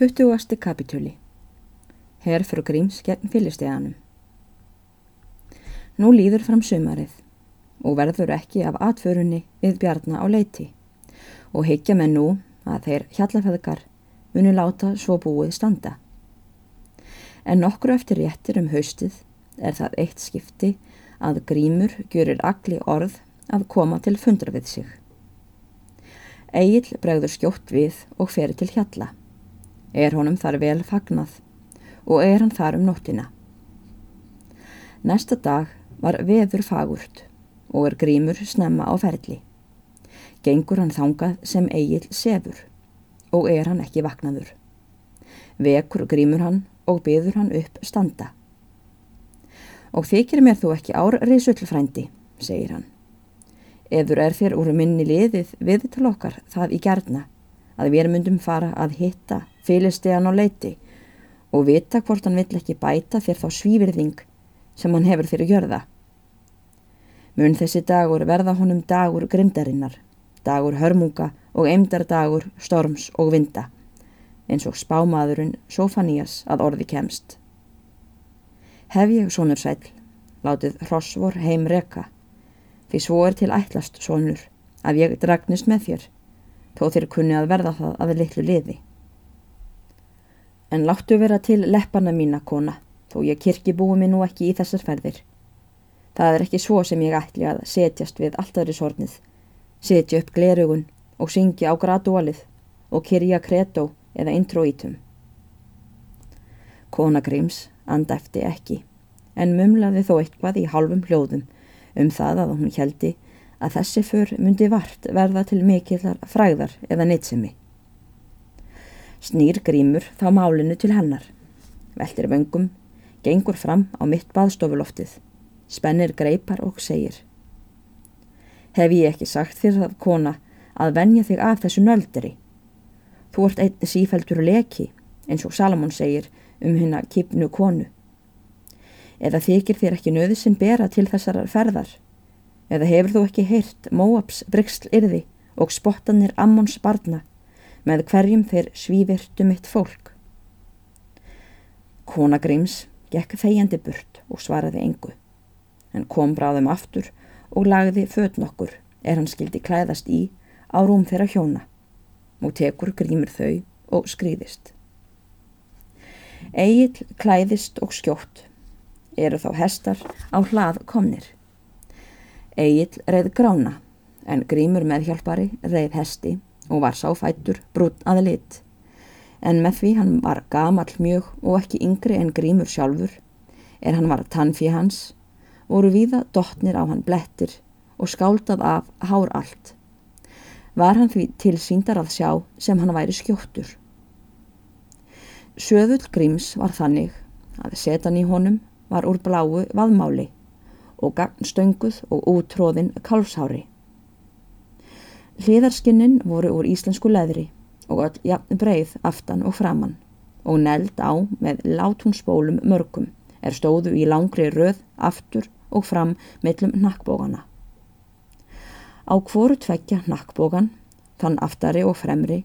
20. kapitúli Herfrú Gríms gegn fylisteganum Nú líður fram sömarið og verður ekki af atförunni við bjarna á leiti og heikja með nú að þeir hjallafæðkar muni láta svo búið standa. En nokkru eftir réttir um haustið er það eitt skipti að Grímur gjörir agli orð að koma til fundra við sig. Egil bregður skjótt við og fer til hjalla. Er honum þar vel fagnað og er hann þar um nóttina. Næsta dag var veður fagurt og er grímur snemma á ferli. Gengur hann þangað sem eigil sefur og er hann ekki vaknaður. Vekur grímur hann og byður hann upp standa. Og þykir mér þú ekki ár reysullfrændi, segir hann. Eður er þér úr minni liðið við til okkar það í gerna að við myndum fara að hitta fylistegan á leiti og vita hvort hann vill ekki bæta þér þá svívirðing sem hann hefur fyrir gjörða. Mun þessi dagur verða honum dagur grimdarinnar, dagur hörmunga og eimdardagur storms og vinda, eins og spámaðurinn Sofanías að orði kemst. Hef ég sonur sæl, látið hrossvor heim reka, því svo er til ætlast sonur að ég dragnist með þér, þó þér kunni að verða það að litlu liði. En láttu vera til leppana mína, kona, þó ég kirkji búi mig nú ekki í þessar ferðir. Það er ekki svo sem ég ætli að setjast við alltafri sornið, setja upp glerugun og syngja á gradualið og kyrja kretó eða introítum. Kona Gríms andæfti ekki, en mumlaði þó eitthvað í halvum hljóðum um það að hún heldi að þessi för myndi vart verða til mikillar fræðar eða neytsemi. Snýr grímur þá málinu til hennar. Veltir vöngum, gengur fram á mitt baðstofuloftið, spennir greipar og segir. Hef ég ekki sagt þér það, kona, að venja þig af þessu nöldri? Þú ert einn sífældur leki, eins og Salamón segir um hennar kipnu konu. Eða þykir þér ekki nöðusinn bera til þessar ferðar? Eða hefur þú ekki heyrt Móaps bryggsl yrði og spottanir Ammons barna með hverjum þeir svívirtu mitt fólk. Kona Gríms gekk þegjandi burt og svaraði engu, en kom bráðum aftur og lagði född nokkur er hann skildi klæðast í á rúm þeirra hjóna og tekur Grímur þau og skrýðist. Egil klæðist og skjótt eru þá hestar á hlað komnir. Egil reið grána en Grímur meðhjálpari reið hesti og var sáfættur brún að lit. En með því hann var gamall mjög og ekki yngri en grímur sjálfur, er hann var tannfí hans, voru víða dotnir á hann blettir og skáldað af hár allt. Var hann því tilsýndar að sjá sem hann væri skjóttur. Söðull gríms var þannig að setan í honum var úr bláu vaðmáli og gagnstönguð og útróðin kálfshári. Hliðarskinnin voru úr íslensku leðri og öll jafn breið aftan og framann og neld á með látúnsbólum mörgum er stóðu í langri röð aftur og fram mellum nakkbógana. Á hvoru tveggja nakkbógan, þann aftari og fremri,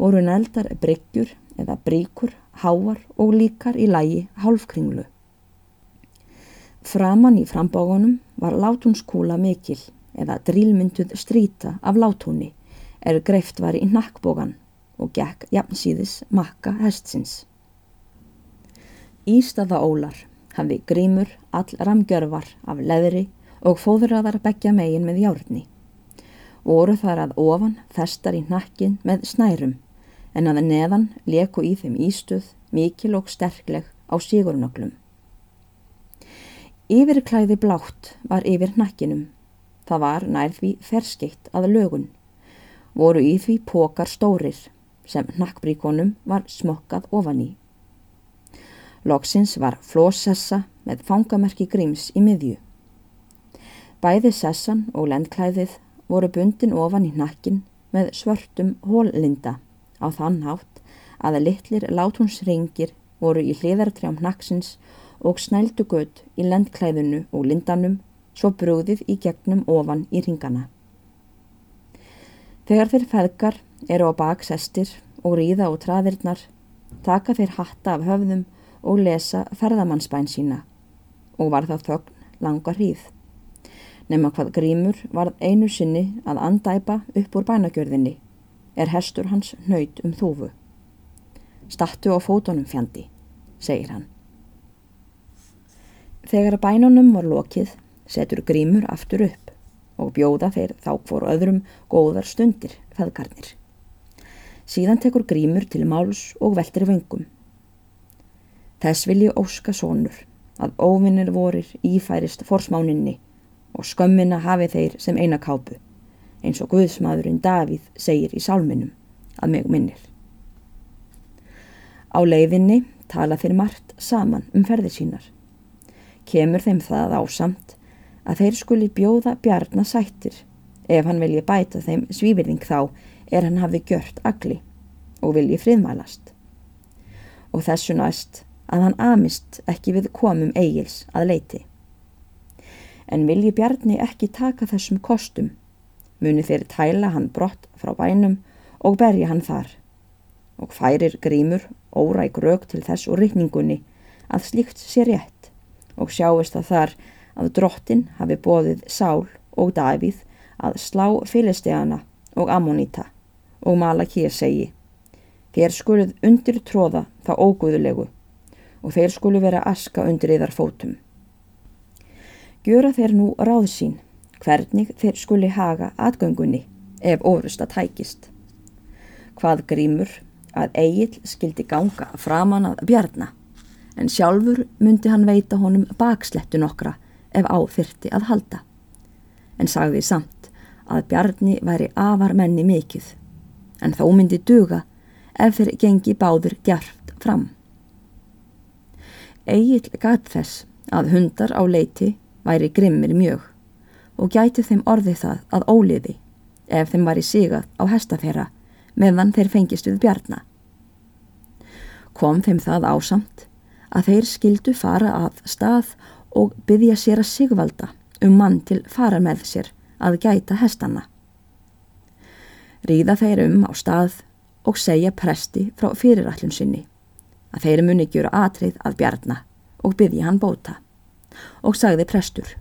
voru neldar bryggjur eða bríkur, háar og líkar í lægi hálfkringlu. Framan í frambógunum var látúnskúla mikil eða drílmynduð stríta af látúni er greift var í nakkbógan og gekk jafnsýðis makka hestsins. Ístaða ólar hafði grímur all ramgjörvar af leðri og fóðuraðar begja megin með járni. Voru þar að ofan festar í nakkin með snærum en að neðan leku í þeim ístuð mikil og sterkleg á sigurnöglum. Yfirklæði blátt var yfir nakkinum Það var nær því ferskeitt að lögun. Voru í því pókar stórir sem nakkbríkonum var smokkað ofan í. Loksins var flósessa með fangamerki gríms í miðju. Bæði sessan og lendklæðið voru bundin ofan í nakkin með svörtum hóllinda á þann hátt að litlir látúnsringir voru í hliðartrjám naksins og snældu gött í lendklæðinu og lindanum svo brúðið í gegnum ofan í ringana. Þegar þeir feðgar eru á baksestir og ríða á traðirnar taka þeir hatta af höfðum og lesa ferðamannsbæn sína og var það þögn langa hríð. Nefna hvað grímur varð einu sinni að andæpa upp úr bænagjörðinni er hestur hans nöyt um þúfu. Stattu á fótonum fjandi, segir hann. Þegar bænunum var lokið setur grímur aftur upp og bjóða þeir þá fór öðrum góðar stundir feðgarnir. Síðan tekur grímur til máls og veltir vöngum. Þess vil ég óska sónur að óvinnir vorir ífærist forsmáninni og skömmina hafi þeir sem eina kápu, eins og Guðsmaðurinn Davíð segir í sálminum að mig minnir. Á leiðinni tala þeir margt saman um ferðir sínar. Kemur þeim það ásamt að þeir skuli bjóða bjarnasættir ef hann vilji bæta þeim svívirðing þá er hann hafi gjört agli og vilji friðmælast. Og þessu næst að hann amist ekki við komum eigils að leiti. En vilji Bjarni ekki taka þessum kostum, muni þeir tæla hann brott frá bænum og berja hann þar og færir grímur óræk rauk til þess úr rikningunni að slíkt sé rétt og sjáist að þar að drottin hafi bóðið Sál og Davíð að slá fylisteana og Ammonita og Malakir segi Þér skuluð undir tróða þá óguðulegu og þeir skulu vera aska undir yðar fótum. Gjöra þeir nú ráð sín hvernig þeir skuli haga atgöngunni ef orusta tækist. Hvað grímur að Egil skildi ganga framan að bjarna en sjálfur myndi hann veita honum bakslettu nokkra ef áþyrti að halda. En sagði samt að bjarni væri afar menni mikill en þó myndi duga ef þeir gengi báður gjart fram. Egil gat þess að hundar á leiti væri grimmir mjög og gæti þeim orði það að óliði ef þeim var í sigað á hestafera meðan þeir fengist við bjarna. Kom þeim það ásamt að þeir skildu fara að stað og byggja sér að sigvalda um mann til fara með sér að gæta hestanna. Ríða þeir um á stað og segja presti frá fyrirallun sinni að þeir muni gjöra atrið að bjarna og byggja hann bóta. Og sagði prestur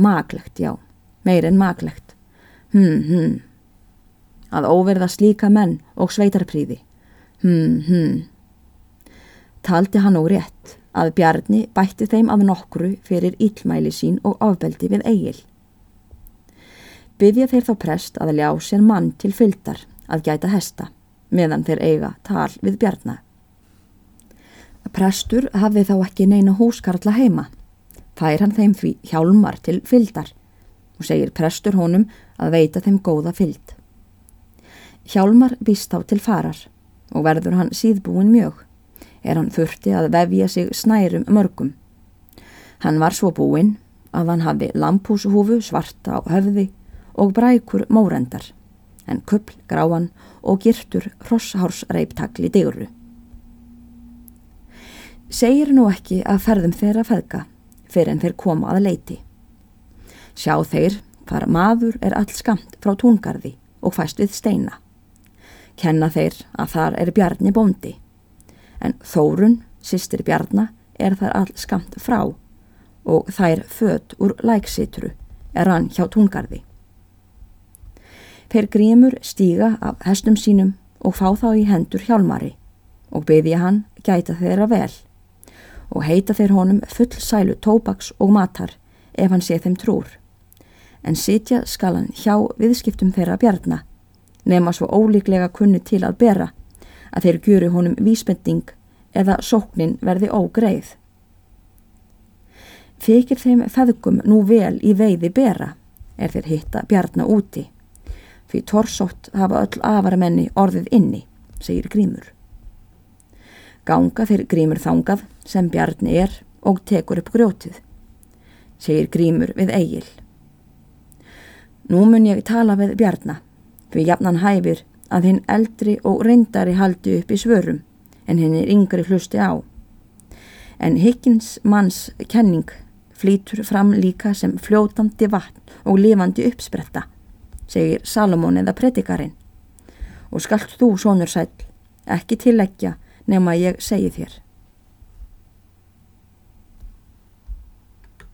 maglegt já, meir en maglegt hm hm. Að óverða slíka menn og sveitarpríði hm hm. Taldi hann og rétt að bjarni bætti þeim af nokkru fyrir íllmæli sín og ofbeldi við eigil byggja þeir þá prest að ljá sér mann til fyldar að gæta hesta meðan þeir eiga tal við bjarna Prestur hafði þá ekki neina húskarla heima. Fær hann þeim því hjálmar til fyldar og segir prestur honum að veita þeim góða fyld. Hjálmar býst þá til farar og verður hann síðbúin mjög. Er hann þurfti að vefja sig snærum mörgum. Hann var svo búin að hann hafi lampúshúfu svarta á höfði og brækur mórendar en kuppl gráan og girtur hrosshársreiptakli diguru segir nú ekki að ferðum þeirra feðka fyrir en þeir koma að leiti. Sjá þeir hvar maður er all skamt frá túngarði og fæst við steina. Kenna þeir að þar er bjarni bóndi, en Þórun, sýstir bjarna, er þar all skamt frá og þær född úr læksitru er hann hjá túngarði. Þeir grímur stíga af hestum sínum og fá þá í hendur hjálmari og beðja hann gæta þeirra vel og heita þeir honum full sælu tóbaks og matar ef hann sé þeim trúr. En sitja skal hann hjá viðskiptum þeirra bjarna, nema svo ólíklega kunni til að bera að þeir gjöru honum vísbending eða sóknin verði ógreið. Þykir þeim feðgum nú vel í veiði bera er þeir hitta bjarna úti, því torsótt hafa öll afaramenni orðið inni, segir Grímur. Ganga þeir Grímur þangað sem Bjarni er og tekur upp grjótið, segir Grímur við Egil. Nú mun ég tala við Bjarna, fyrir jafnan hæfir að hinn eldri og reyndari haldi upp í svörum en hinn er yngri hlusti á. En Higgins manns kenning flýtur fram líka sem fljótandi vatn og lifandi uppspretta, segir Salomón eða predikarinn. Og skalt þú, sonur sæl, ekki tilleggja nema ég segi þér.